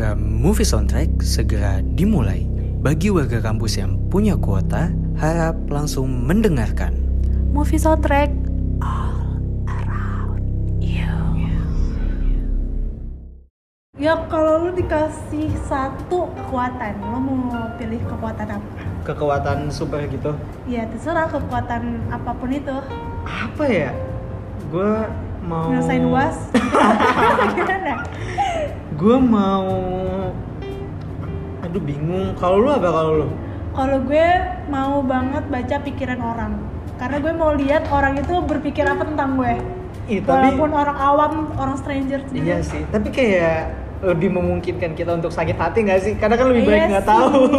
Program Movie Soundtrack segera dimulai. Bagi warga kampus yang punya kuota, harap langsung mendengarkan. Movie soundtrack all around you. Ya kalau lu dikasih satu kekuatan, lu mau pilih kekuatan apa? kekuatan super gitu Ya terserah kekuatan apa pun itu. apa ya gue mau Ngerasain uas? Gimana? Gue mau aduh bingung kalau lu apa kalau lu Kalau gue mau banget baca pikiran orang. Karena gue mau lihat orang itu berpikir apa tentang gue. Ih, tapi Walaupun orang awam, orang stranger juga. iya sih tapi kayak lebih memungkinkan kita untuk sakit hati nggak sih karena kan lebih baik Iya nggak sih. tahu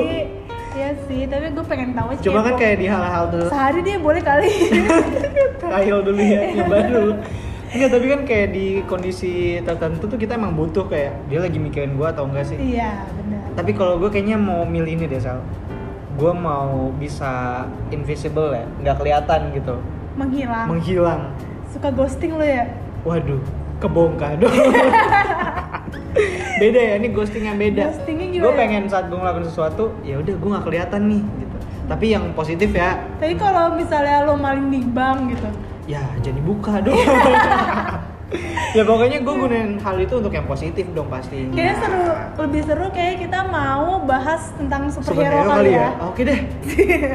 Iya sih, tapi gue pengen tahu aja. cuma kan kayak di hal-hal tuh sehari dia boleh kali. trial dulu ya nyoba dulu Enggak, tapi kan kayak di kondisi tertentu tuh kita emang butuh kayak dia lagi mikirin gua atau enggak sih iya, benar. tapi kalau gue kayaknya mau milih ini deh Sal gue mau bisa invisible ya nggak kelihatan gitu Menghilang. menghilang Suka ghosting lo ya? waduh kebongkar dong beda ya ini ghosting yang beda Ghostingnya gimana? gue pengen saat gue ngelakuin sesuatu ya udah gue nggak kelihatan nih gitu tapi yang positif ya Tapi kalau misalnya lo maling di bank gitu. Ya jadi buka dong ya pokoknya gue gunain hal itu untuk yang positif dong pastinya Kayaknya seru, lebih seru kayak kita mau bahas tentang superhero, superhero kali ya. oke deh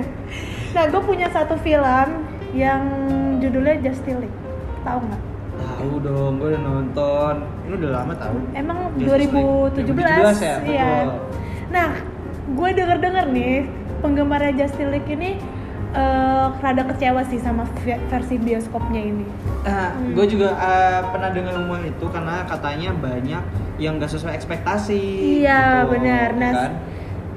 nah, gue punya satu film yang judulnya Justice League. Tahu nggak? tahu dong gue udah nonton ini udah lama tahu Emang Justice League. 2017? 2017 ya, Iya. Nah, gue denger-denger nih penggemarnya Justice League ini eh, rada kecewa sih sama versi bioskopnya ini. Nah, Hmm. gue juga eh, pernah dengar rumor itu karena katanya banyak yang gak sesuai ekspektasi. Iya, gitu, benar. Nah, kan?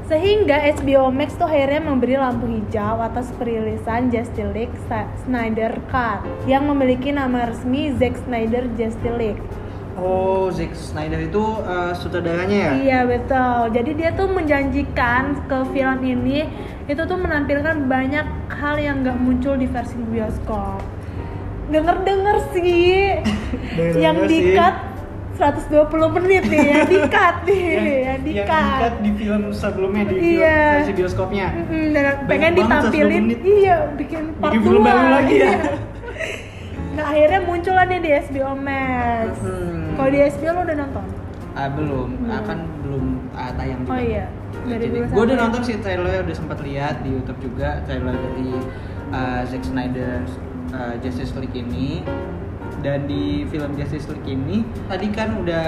Sehingga HBO Max tuh akhirnya memberi lampu hijau atas perilisan Justice League Snyder Cut yang memiliki nama resmi Zack Snyder Justice League. Oh, Zack Snyder itu eh, sutradaranya ya? Iya betul. Jadi dia tuh menjanjikan ke film ini itu tuh menampilkan banyak hal yang nggak muncul di versi bioskop. Denger-denger sih, Denger-denger yang sih. di cut 120 menit nih, yang di cut nih, yang, di yang cut. di-cut di film sebelumnya di Iya. versi bioskopnya. Dan pengen ditampilin 120 menit. iya bikin part Bikin film baru lagi ya? iya. nah akhirnya muncul lah nih di HBO Max Hmm. Kalau di HBO lo udah nonton Ah, belum, Belum. akan belum ah, tayang juga. oh iya dari Jadi, gue udah nonton sih trailernya udah sempat lihat di YouTube juga trailer dari uh, Zack Snyder uh, Justice League ini dan di film Justice League ini tadi kan udah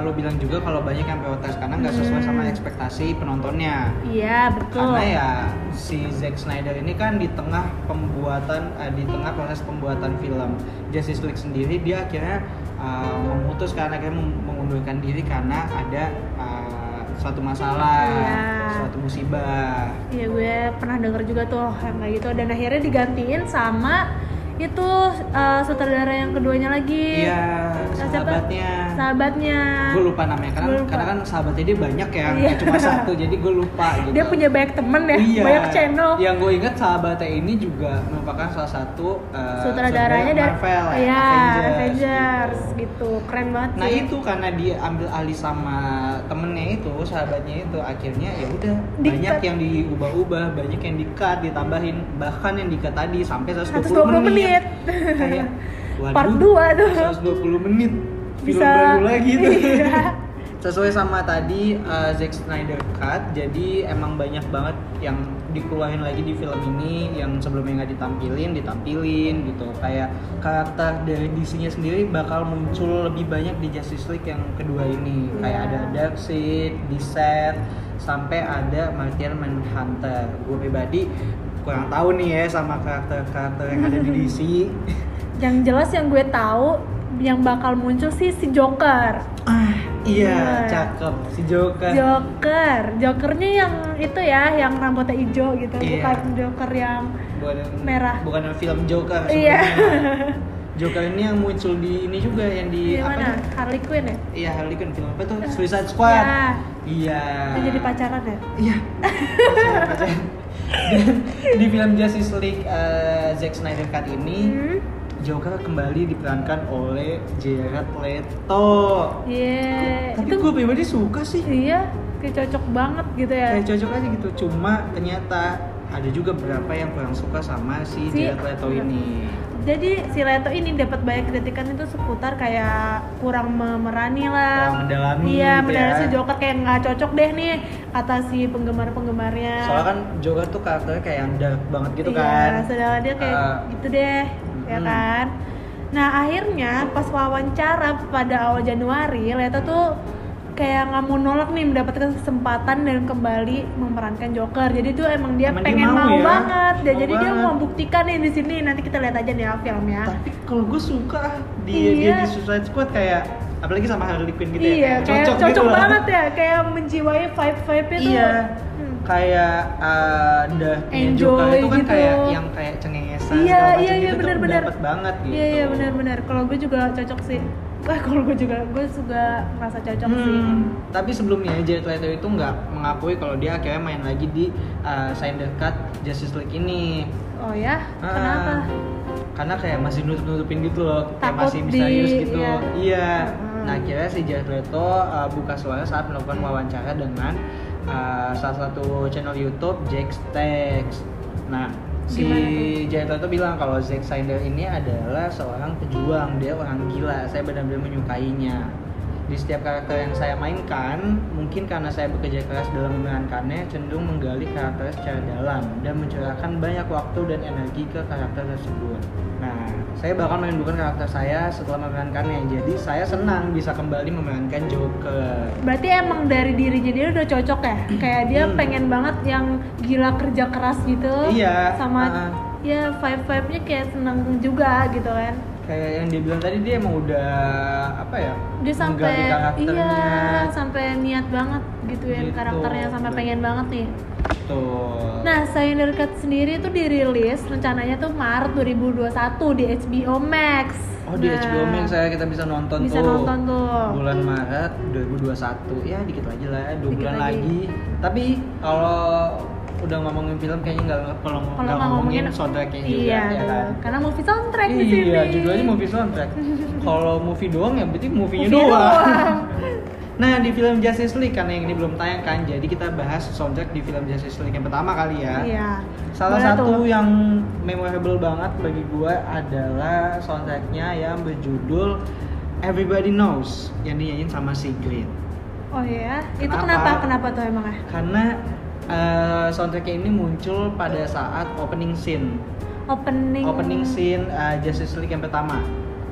lo bilang juga kalau banyak yang protes karena nggak sesuai sama Hmm. ekspektasi penontonnya iya betul karena ya si Zack Snyder ini kan di tengah pembuatan eh, di tengah proses pembuatan film Justice League sendiri dia akhirnya uh, memutuskan akhirnya mengundurkan diri karena ada uh, suatu masalah Iya. suatu musibah. Iya gue pernah denger juga tuh yang kayak gitu dan akhirnya digantiin sama itu uh, sutradara yang keduanya lagi. Iya sahabatnya sahabatnya gue lupa namanya karena lupa. karena kan sahabatnya dia banyak ya Iya. cuma satu jadi gue lupa gitu dia punya banyak temen ya Iya. banyak channel Yang gue ingat sahabatnya ini juga merupakan salah satu uh, sutradaranya dari Marvel ya, ya Avengers. Avengers gitu keren banget Nah sih itu karena dia ambil alih sama temennya itu, sahabatnya itu, akhirnya ya udah banyak yang diubah-ubah, banyak yang di-cut, ditambahin, bahkan yang di-cut tadi sampai 120, 120 menit. Kayak, waduh, Part 2 tuh. 120 menit. Bisa- baru lagi tuh. Iya. Sesuai sama tadi uh, Zack Snyder Cut, jadi emang banyak banget yang dikeluarin lagi di film ini yang sebelumnya nggak ditampilin, ditampilin gitu. Kayak karakter dari DC-nya sendiri bakal muncul lebih banyak di Justice League yang kedua ini. Kayak Iya. ada Darkseid, Beast, sampai ada Martian Manhunter. Gue pribadi kurang tahu nih ya sama karakter-karakter yang ada di DC. yang jelas yang gue tahu yang bakal muncul sih si Joker ah, iya, Iya. cakep si Joker. Joker Jokernya yang itu ya yang rambutnya hijau gitu Iya. bukan Joker yang bukan Merah. bukan film Joker Iya. Joker ini yang muncul di ini juga yang di di apa mana? Harley Quinn ya Iya Harley Quinn film apa tuh Suicide Squad. Ya, Iya. yang jadi pacaran ya Iya. Dan di film Justice League eh, Zack Snyder Cut ini Hmm. Joker kembali diperankan oleh Jared Leto. Iya. Tapi itu gue pribadi suka sih. iya kayak cocok banget gitu ya. Kayak cocok aja gitu. Cuma ternyata ada juga beberapa yang kurang suka sama si, Si- Jared Leto ini. Jadi si Leto ini dapat banyak kritikan itu seputar kayak kurang memerani lah. Kurang mendalami Iya, gitu mendalami ya. si Joker kayak nggak cocok deh nih kata si penggemar-penggemarnya. Soalnya kan Joker tuh karakternya kayak yang dark banget gitu iya, kan. sedangkan dia kayak Eh, gitu deh, ya mm. kan. Nah akhirnya pas wawancara pada awal Januari, Leto tuh kayak nggak mau nolak nih mendapatkan kesempatan dan kembali memerankan Joker. Jadi tuh emang dia Emang dia pengen mau mau, ya? banget. Dan Mau jadi dia banget. mau buktikan nih di sini. Nanti kita lihat aja nih ya filmnya. Tapi kalau gue suka di Iya. dia di Suicide Squad kayak apalagi sama Harley Quinn gitu ya. iya, kayak cocok, gitu loh. banget ya, kayak menjiwai vibe-vibe itu. Iya. Hmm. Kayak uh, Darknya Enjoy Joker itu kan gitu. kayak yang kayak Iya, iya, iya, gitu benar-benar. banget gitu. Iya, iya benar-benar. Kalau gue juga cocok sih. Wah, kalau gue juga, gue juga merasa cocok sih. Hmm, tapi sebelumnya Jared Leto itu nggak mengakui kalau dia akhirnya main lagi di uh, Snyder Cut Justice League ini. Oh ya, Ah, kenapa? Karena kayak masih nutup-nutupin gitu loh, kayak Takut masih misterius di- gitu. iya. Iya. Hmm. Nah, akhirnya si Jared Leto uh, buka suara saat melakukan wawancara dengan uh, salah satu channel YouTube Jack Stacks. Nah, si Jared Leto bilang kalau Zack Snyder ini adalah seorang pejuang, dia orang gila. Saya benar-benar menyukainya. Di setiap karakter yang saya mainkan, mungkin karena saya bekerja keras dalam memerankannya, cenderung menggali karakter secara dalam dan mencurahkan banyak waktu dan energi ke karakter tersebut. Nah, saya bakal merindukan karakter saya setelah memerankannya. Jadi saya senang bisa kembali memerankan Joker. Berarti emang dari dirinya dia udah cocok ya? Kayak dia Hmm. pengen banget yang gila kerja keras gitu. Iya, Sama ah. ya vibe-vibe-nya kayak seneng juga gitu kan. Kayak yang dia bilang tadi dia emang udah apa ya? Dia sampai iya, sampai niat banget gituin Gitu. karakternya sampai pengen banget nih. Tuh. Nah, Snyder Cut sendiri itu dirilis rencananya tuh Maret 2021 di HBO Max. Oh di Nah, HBO Max saya kita bisa nonton Bisa tuh. nonton tuh. Bulan Maret 2021 ya dikit lagi lah, dua Dikit bulan lagi. lagi. Tapi kalau udah ngomongin film kayaknya nggak kalau nggak ngomongin ngomongin soundtracknya juga iya, ya kan. karena movie soundtrack di sini. Iya, judulnya movie soundtrack. kalau movie doang ya berarti movie-nya Movie doang. doang. Nah di film Justice League karena yang ini belum tayang kan, jadi kita bahas soundtrack di film Justice League yang pertama kali ya. Iya. Salah Boleh satu tuh. yang memorable banget bagi gue adalah soundtracknya yang berjudul Everybody Knows yang dinyanyiin sama Sigrid. Oh iya, itu Kenapa? kenapa? Kenapa tuh emangnya? Karena eh, soundtracknya ini muncul pada saat opening scene, Opening. opening scene eh, Justice League yang pertama.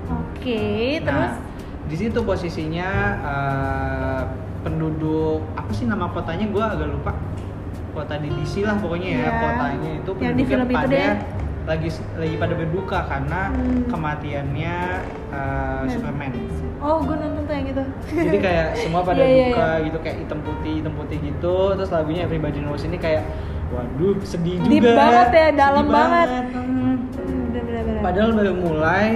Oke, terus Nah, di situ posisinya eh, penduduk apa sih nama kotanya gue agak lupa. Kota di DC lah pokoknya ya Iya. kotanya itu Yang di film itu pada deh. lagi lagi pada berduka karena Hmm. kematiannya Men. Superman. Oh gue nonton tuh yang itu. Jadi kayak semua pada Iya, iya, duka iya. gitu kayak hitam putih hitam putih gitu. Terus lagunya Everybody Knows ini kayak waduh sedih juga. Deep banget ya, sedih dalam banget. Hmm. Hmm, bener-bener. Padahal baru mulai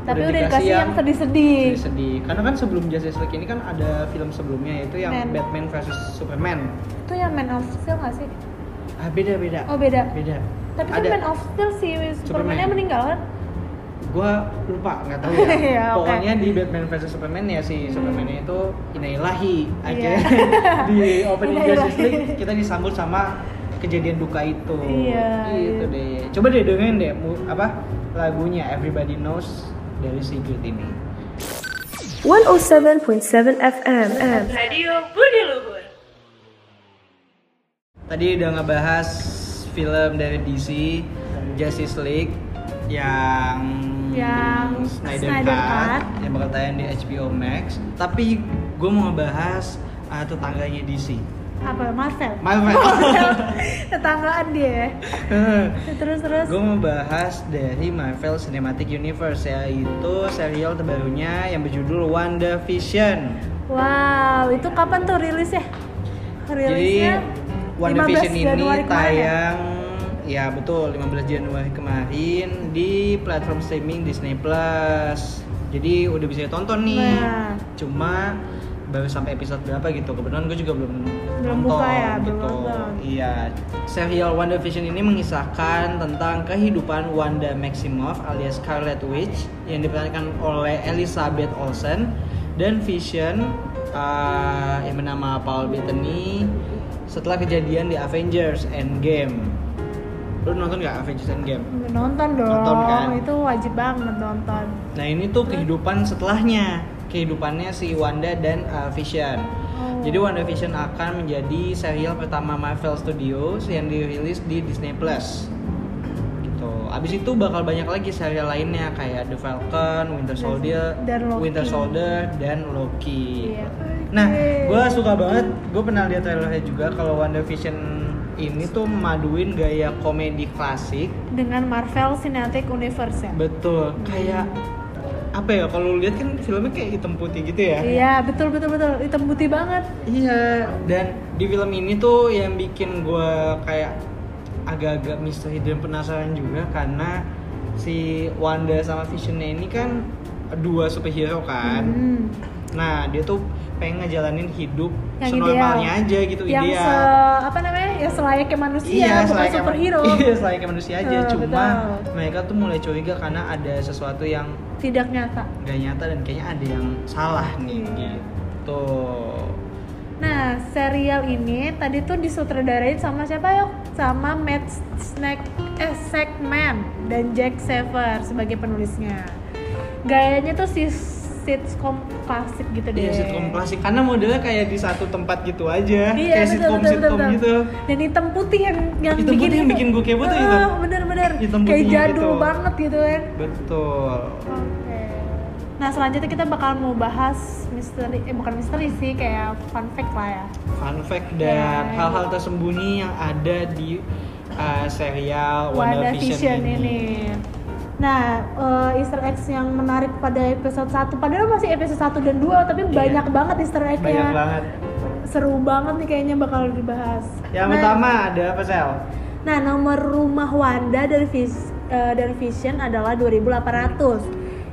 Tapi udah dikasih yang sedih-sedih. sedih karena kan sebelum Justice League ini kan ada film sebelumnya yaitu yang Man. Batman versus Superman Itu yang Man of Steel nggak sih? ah beda beda Oh beda. beda Tapi kan Man of Steel si Superman-nya meninggal kan? Gua lupa nggak tahu ya Iya, oke. Hmm. pokoknya di Batman versus Superman ya si Superman itu inailahi aja Iya. di opening. Justice League kita disambut sama kejadian duka itu Iya, gitu iya. deh coba deh dengerin deh apa lagunya Everybody Knows dari Sigrid ini 107.7 FM. Radio Budi Luhur. Tadi udah ngebahas film dari DC Justice League yang Yang Snyder, Snyder Cut, Cut. yang bakal tayang di HBO Max. Tapi gue mau ngebahas uh, tetangganya DC. Apa Marvel? Marvel. Tetanggaan dia. terus terus. gue mau bahas dari Marvel Cinematic Universe yaitu serial terbarunya yang berjudul WandaVision. Wow, itu kapan tuh rilisnya? Jadi Rilisnya WandaVision 15 ini Januari kemarin ya? tayang ya betul 15 Januari kemarin di platform streaming Disney Plus. Jadi udah bisa ditonton nih. Nah. Cuma baru sampai episode berapa gitu. Kebetulan gue juga belum Belum nonton buka ya, belum gitu. nonton. Iya. Serial WandaVision ini mengisahkan tentang kehidupan Wanda Maximoff alias Scarlet Witch yang diperankan oleh Elizabeth Olsen dan Vision uh, yang bernama Paul Bettany setelah kejadian di Avengers Endgame. Lu nonton gak Avengers Endgame? Nonton dong, Nonton kan? itu wajib banget nonton. Nah ini tuh kehidupan setelahnya, kehidupannya si Wanda dan uh, Vision. Oh. Jadi WandaVision akan menjadi serial pertama Marvel Studios yang dirilis di Disney Plus. Gitu. Abis itu bakal banyak lagi serial lainnya kayak The Falcon, Winter Soldier, Dan Loki. Winter Soldier dan Loki. Iya. Nah, gue suka banget. Gue pernah lihat trailernya juga kalau WandaVision ini tuh maduin gaya komedi klasik dengan Marvel Cinematic Universe ya. Betul, kayak apa ya kalau lu lihat kan filmnya kayak hitam putih gitu ya. Iya, betul betul betul. Hitam putih banget. Iya, dan di film ini tuh yang bikin gua kayak agak-agak misteri dan penasaran juga karena si Wanda sama Visionnya ini kan dua superhero kan. Hmm. Nah, dia tuh pengen ngejalanin hidup Yang senormalnya ideal. aja gitu, Yang ideal. se apa namanya? Ya selayaknya manusia, bukan selayaknya- superhero. Iya, selayaknya manusia aja. Eh, Cuma betul. mereka tuh mulai curiga karena ada sesuatu yang Tidak nyata. gak nyata dan kayaknya ada yang salah nih Iya. gitu. Nah, serial ini tadi tuh disutradarain sama siapa yuk? Sama Matt Snack eh Sackman dan Jack Sever sebagai penulisnya. Gayanya tuh si sitcom klasik gitu deh. Iya sitcom klasik karena modelnya kayak di satu tempat gitu aja, Iya, kayak betul, sitcom betul, sitcom betul, gitu. Dan hitam putih yang yang Hitam bikin putih yang itu- bikin gue kepo tuh itu. Ah, Bener-bener Hitam kayak jadul gitu. banget gitu kan. Betul. Oke. Nah selanjutnya kita bakal mau bahas misteri, eh bukan misteri sih kayak fun fact lah ya. Fun fact dan Ya. hal-hal tersembunyi yang ada di uh, serial WandaVision WandaVision ini. ini. Nah, eh, Easter eggs yang menarik pada episode 1 Padahal masih episode 1 dan 2 Tapi Iya. banyak banget Easter egg-nya Banyak banget. Seru banget nih kayaknya bakal dibahas Yang nah, pertama ada apa sel? Nah, nomor rumah Wanda dari, Vis- eh, dari Vision adalah 2800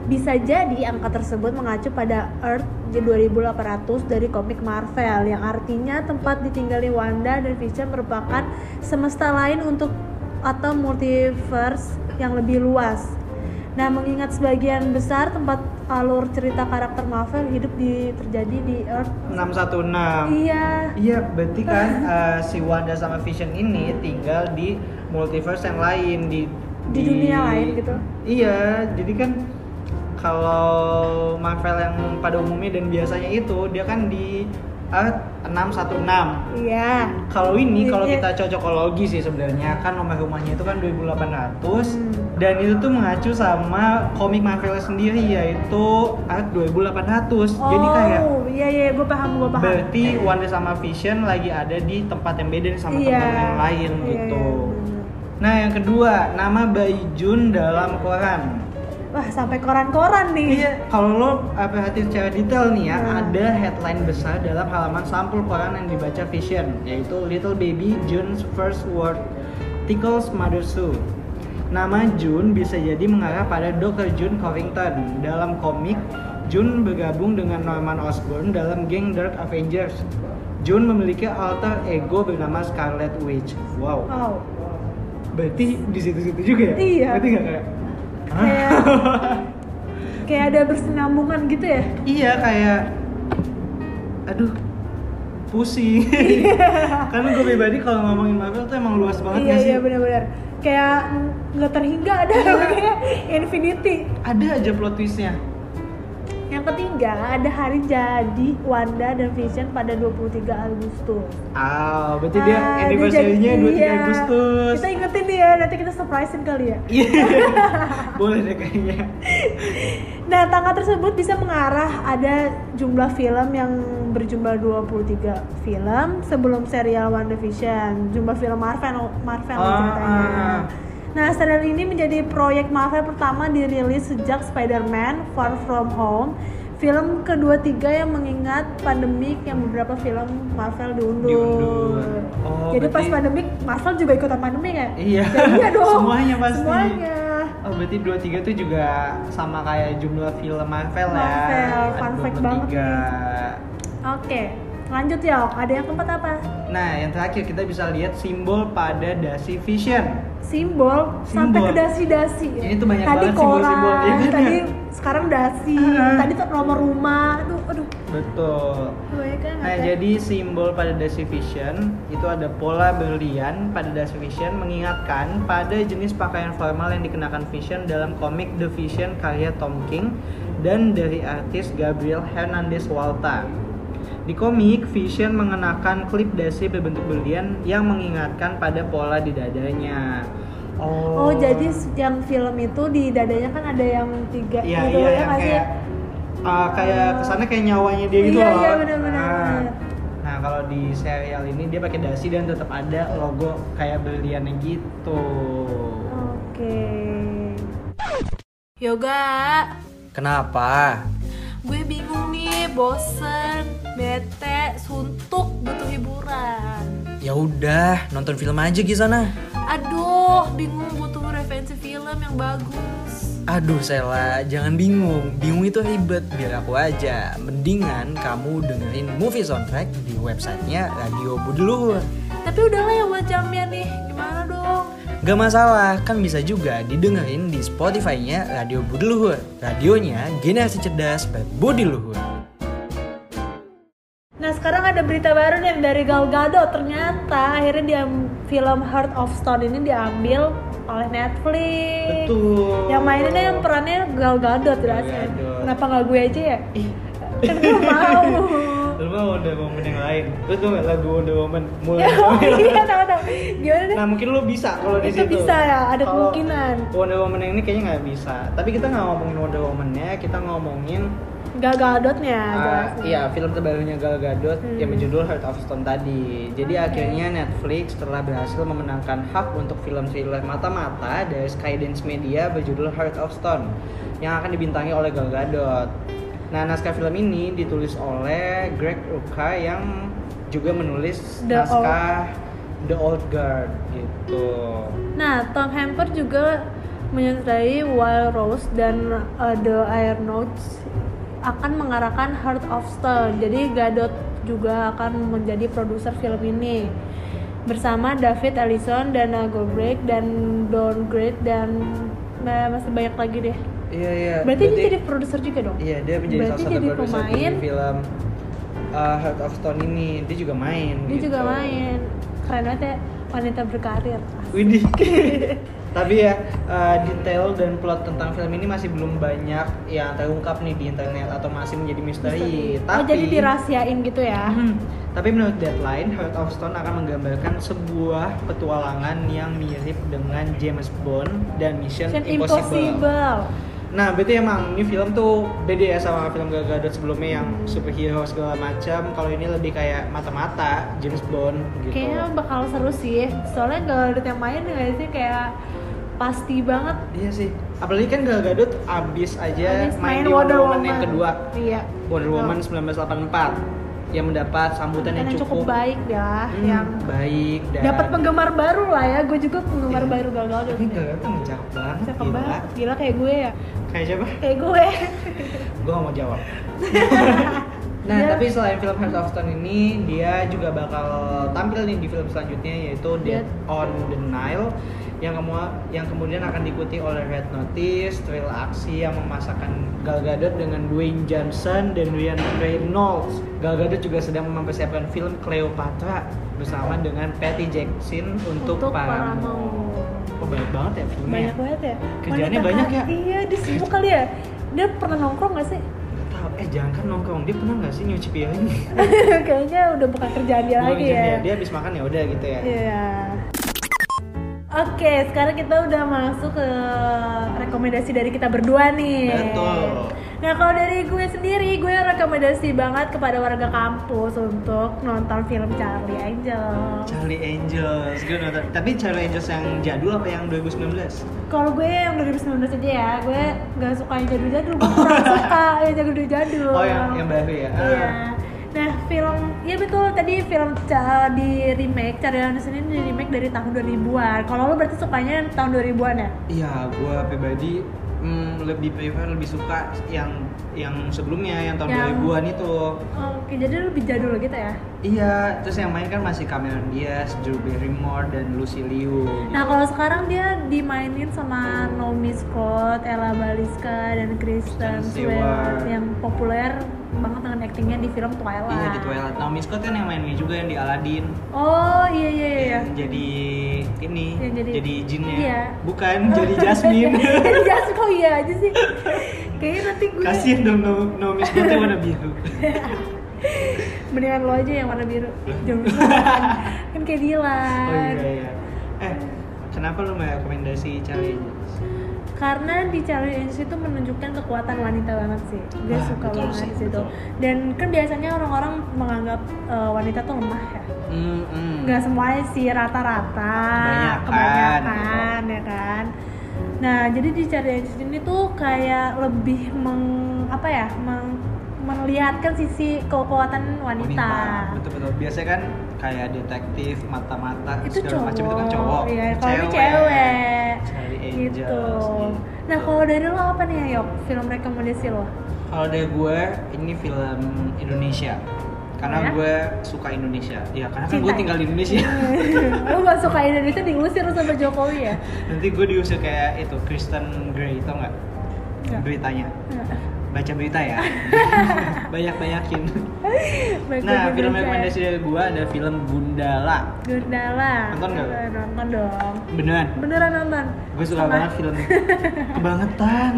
bisa jadi angka tersebut mengacu pada Earth 2800 dari komik Marvel yang artinya tempat ditinggali Wanda dan Vision merupakan semesta lain untuk atau multiverse yang lebih luas. Nah, mengingat sebagian besar tempat alur cerita karakter Marvel hidup di terjadi di Earth 616. Iya. Iya, berarti kan uh, si Wanda sama Vision ini tinggal di multiverse yang lain di Di dunia lain gitu. Iya, jadi kan kalau Marvel yang pada umumnya dan biasanya itu dia kan di 616. Iya. Kalau ini kalau Iya. kita cocokologi sih sebenarnya kan nomor rumahnya itu kan 2800 Hmm. dan itu tuh mengacu sama komik Marvel sendiri yaitu Earth 2800. Jadi kayak Oh, iya iya, gue paham, gue paham. Berarti Wanda sama Vision lagi ada di tempat yang beda sama Iya. teman yang lain Iya, gitu. iya, bener. Nah yang kedua nama Bayi Jun dalam koran. Wah, sampai koran-koran nih. Iya, kalau lo eh, perhatiin secara detail nih ya, Hmm. ada headline besar dalam halaman sampul koran yang dibaca Vision, yaitu Little Baby June's First Word Tickles Mother Sue. Nama June bisa jadi mengarah pada Dr. June Covington. Dalam komik, June bergabung dengan Norman Osborn dalam geng Dark Avengers. June memiliki alter ego bernama Scarlet Witch. Wow, Wow. berarti di situ-situ juga ya? Iya. Berarti nggak kayak? Kayak kayak ada bersinambungan gitu ya. Iya kayak aduh pusing. Karena gue pribadi kalau ngomongin Marvel tuh emang luas banget iya nggak sih? iya benar-benar. Kayak nggak terhingga ada kayak Infinity. Ada aja plot twistnya. Yang ketiga ada hari jadi Wanda dan Vision pada 23 Agustus. Ah, berarti dia Ah, anniversary-nya jadi- 23 iya. Agustus. Kita ingetin ya, nanti kita surprisein kali ya. Iya. Boleh deh kayaknya. Nah, tanggal tersebut bisa mengarah ada jumlah film yang berjumlah 23 film sebelum serial WandaVision, jumlah film Marvel Marvel Ah, ceritanya. ah. Nah, serial ini menjadi proyek Marvel pertama dirilis sejak Spider-Man Far From Home. Film kedua tiga yang mengingat pandemik yang beberapa film Marvel diundur. Diundur. Oh, Jadi pas berarti- pandemik Marvel juga ikutan pandemik ya? Iya. Ya, iya dong. Semuanya pasti. Semuanya. Oh, berarti 23 tuh juga sama kayak jumlah film Marvel, ya. Marvel, fun fact banget 23. Oke, lanjut ya. Ada yang keempat apa? Nah, yang terakhir kita bisa lihat simbol pada dasi vision. Simbol, sampai Simbol. ke dasi-dasi. ya. Ini tuh banyak tadi banget simbol-simbol, iya bener. tadi sekarang dasi, Ah. tadi tuh nomor rumah. Aduh, aduh. Betul. Kan Nah, jadi simbol pada Dasi Vision itu ada pola berlian pada Dasi Vision mengingatkan pada jenis pakaian formal yang dikenakan Vision dalam komik The Vision karya Tom King dan dari artis Gabriel Hernandez Walta. Di komik, Vision mengenakan klip dasi berbentuk berlian yang mengingatkan pada pola di dadanya. Oh, jadi s- yang film itu di dadanya kan ada yang tiga Iya, gitu iya, ya yang kayak uh, kayak kesannya kayak nyawanya dia gitu Iya, loh. iya, benar-benar. Nah, nah, kalau di serial ini dia pakai dasi dan tetap ada logo kayak berliannya gitu. Oke. Yoga, Kenapa? gue bingung bosen, bete, suntuk, butuh hiburan. Ya udah, nonton film aja di sana. Aduh, bingung butuh referensi film yang bagus. Aduh Sela, jangan bingung. Bingung itu ribet, biar aku aja. Mendingan kamu dengerin movie soundtrack di websitenya Radio Budi Luhur. Tapi udah lewat jamnya nih, gimana dong? Gak masalah, kan bisa juga didengerin di Spotify-nya Radio Budi Luhur. Radionya generasi cerdas berbudi luhur. Sekarang ada berita baru nih dari Gal Gadot ternyata akhirnya dia film Heart of Stone ini diambil oleh Netflix. Betul. Yang mainnya yang perannya Gal Gadot rasanya. Gadot. Kenapa nggak gue aja ya? Ih, Kan gue mau. lu mau Wonder Woman yang lain. Lu tuh lagu Wonder Woman mulai oh iya tahu tahu. Gimana deh? Nah mungkin lu bisa kalau di Itu situ. bisa ya, ada Kalau kemungkinan. Wonder Woman yang ini kayaknya nggak bisa. Tapi kita nggak ngomongin Wonder Woman-nya, kita ngomongin Gal Gadotnya. Ah, jelasnya. iya, film terbarunya Gal Gadot Hmm. yang berjudul Heart of Stone tadi. Jadi Oke. akhirnya Netflix telah berhasil memenangkan hak untuk film thriller mata-mata dari Skydance Media berjudul Heart of Stone yang akan dibintangi oleh Gal Gadot. Nah, naskah film ini ditulis oleh Greg Rucka yang juga menulis The naskah The Old Guard gitu. Nah, Tom Hamper juga menyutradarai Wild Rose dan uh, The Iron Notes akan mengarahkan Heart of Stone. Jadi Gadot juga akan menjadi produser film ini bersama David Ellison, Dana Goldberg dan Don Great dan nah, masih banyak lagi deh. Iya, iya. Berarti, dia jadi produser juga dong? Iya, dia menjadi Berarti salah satu produser di film uh, Heart of Stone ini. Dia juga main. Dia juga gitu. main. Keren banget ya wanita berkarir. Widih. Tapi ya uh, detail dan plot tentang film ini masih belum banyak yang terungkap nih di internet atau masih menjadi misteri. Oh, Tapi jadi dirahasiain gitu ya? Hmm, tapi menurut Deadline, Heart of Stone akan menggambarkan sebuah petualangan yang mirip dengan James Bond dan Mission, Mission Impossible. Impossible. Nah, berarti emang ini film tuh beda ya sama film Gal Gadot sebelumnya yang superhero segala macam. Kalau ini lebih kayak mata-mata James Bond gitu. Kayaknya bakal seru sih. Soalnya Gal Gadot yang main nggak sih kayak pasti banget. Iya sih. Apalagi kan Gal Gadot abis aja Habis main, di Wonder Woman, yang kedua. Iya. Wonder Woman 1984 yang mendapat sambutan yang yang cukup, cukup baik ya, Hmm, yang baik dan dapat penggemar baru lah ya. Gue juga penggemar Iya. baru Gal Gadot. Ini Gal Gadot tuh cakep banget. Cakep gila. banget. Gila kayak gue ya. Kayak siapa? Kayak gue. gue gak mau jawab nah Dia- tapi selain film Heart of Stone ini dia juga bakal tampil nih di film selanjutnya yaitu Dead Dead. on the Nile yang kemu- yang kemudian akan diikuti oleh Red Notice, thrill aksi yang memasakkan Gal Gadot dengan Dwayne Johnson dan Ryan Reynolds. Gal Gadot juga sedang mempersiapkan film Cleopatra bersama dengan Patty Jackson untuk, Untuk Paramount. Paramount. Oh, banyak banget ya filmnya. Banyak banget ya. Kerjaannya Wanita banyak ya? Iya, dia sibuk kali ya. Dia pernah nongkrong gak sih? Eh jangan kan nongkrong. Dia pernah nggak sih nyuci piring? Kayaknya udah bukan kerjaan dia lagi kerjaan ya. Dia, dia habis makan ya udah gitu ya. Iya. Oke, sekarang kita udah masuk ke rekomendasi dari kita berdua nih. Betul. Nah, kalau dari gue sendiri, gue rekomendasi banget kepada warga kampus untuk nonton film Charlie Angel. Charlie Angels, gue nonton. Tapi Charlie Angels yang jadul apa yang 2019? Kalau gue yang 2019 aja ya, gue gak suka yang jadul-jadul, gue kurang suka yang jadul-jadul. Oh yang yang baru ya? Iya. Ah. Film ya betul tadi film di remake Anderson ini di remake dari tahun 2000-an. Kalau lo berarti sukanya tahun 2000-an ya? Iya, gue pribadi mm, lebih prefer lebih suka yang yang sebelumnya yang tahun Yang- 2000-an itu. Oke, jadi lebih jadul gitu ya. Iya, terus yang main kan masih Cameron Diaz, Drew Barrymore dan Lucy Liu. Nah kalau sekarang dia dimainin sama Naomi Scott, Ella Baliska dan Kristen Stewart. yang populer banget dengan aktingnya di film Twilight. Iya di Twilight. Naomi Scott kan yang main ini juga yang di Aladdin. Oh iya iya iya. Yang jadi ini, Yang jadi- jadi, jinnya. Iya. Bukan, jadi Jasmine. Jadi jangan kok iya aja sih. Kayaknya nanti gue Kasian dong No- Naomi Scottnya warna biru. mendingan lo aja yang warna biru. Jangan kan kayak Dilan. Oh iya iya. Eh, kenapa lu mau rekomendasi Charlie Angels? Karena di Charlie Angels itu menunjukkan kekuatan wanita banget sih. Gue Ah, suka betul banget sih, di situ. betul. Dan kan biasanya orang-orang menganggap eh, wanita tuh lemah ya. Hmm, hmm. nggak semuanya sih rata-rata Kebanyakan, kebanyakan ya kan nah jadi di Charlie Angels ini tuh kayak lebih meng apa ya meng, melihatkan sisi kekuatan wanita, Betul betul. Biasanya kan kayak detektif mata-mata itu segala macam itu kan cowok. ya kalau ini cewek Charlie Angels. gitu gitu. nah kalau dari lo apa nih Yok film rekomendasi lo Kalau dari gue ini film Indonesia. Karena ya? gue suka Indonesia. Ya karena kan gue tinggal di Indonesia. lo gak suka Indonesia diusir sama Jokowi ya Nanti gue diusir kayak itu Kristen Grey tau nggak? Nggak. Beritanya. Baca berita ya. Banyak-banyakin. Baik, Nah, film baik. rekomendasi dari gue ada film Gundala. Gundala Nonton nggak nonton dong Beneran. beneran nonton Gue suka Sama- banget film kebangetan.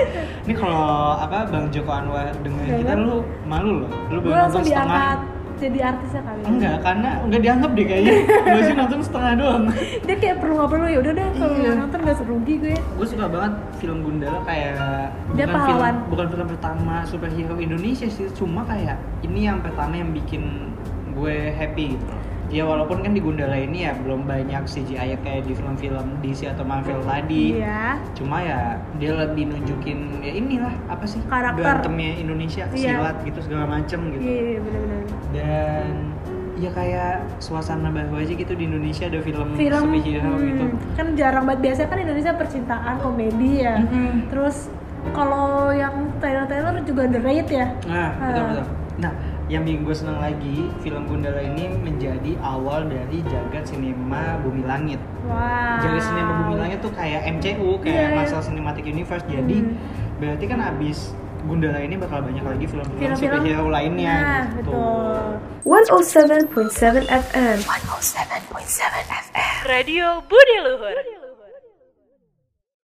Ini kalau apa Bang Joko Anwar dengerin Denger. kita lu malu loh. Lu baru nonton setengah. diangkat jadi artisnya kali Enggak, karena enggak dianggap deh kayaknya. gue sih nonton setengah doang. dia kayak perlu nggak perlu ya udah deh kalau Iya. nonton gak serugi gue gue suka banget film Gundala kayak Dia bukan pahlawan. film bukan film pertama superhero Indonesia sih cuma kayak ini yang pertama yang bikin gue happy gitu. Ya walaupun kan di Gundala ini ya belum banyak CGI kayak di film-film DC atau Marvel tadi iya cuma ya dia lebih nunjukin ya inilah apa sih Karakter. berantemnya Indonesia Iya. silat gitu segala macem gitu iya iya bener-bener dan ya kayak suasana baru aja gitu di Indonesia ada film, film superhero hmm, gitu kan jarang banget biasanya kan Indonesia percintaan komedi ya Mhm. terus kalau yang Taylor Taylor juga The Raid ya Nah, betul Ah. betul. Nah, yang bikin gue seneng lagi, film Gundala ini menjadi awal dari jagat sinema Bumi Langit. wow Jagat sinema Bumi Langit tuh kayak MCU, kayak Iya, iya. Marvel Cinematic Universe. Jadi Hmm. berarti kan abis Gundala ini bakal banyak lagi film-film superhero lainnya nah gitu. betul 107.7 FM. Radio Budi Luhur.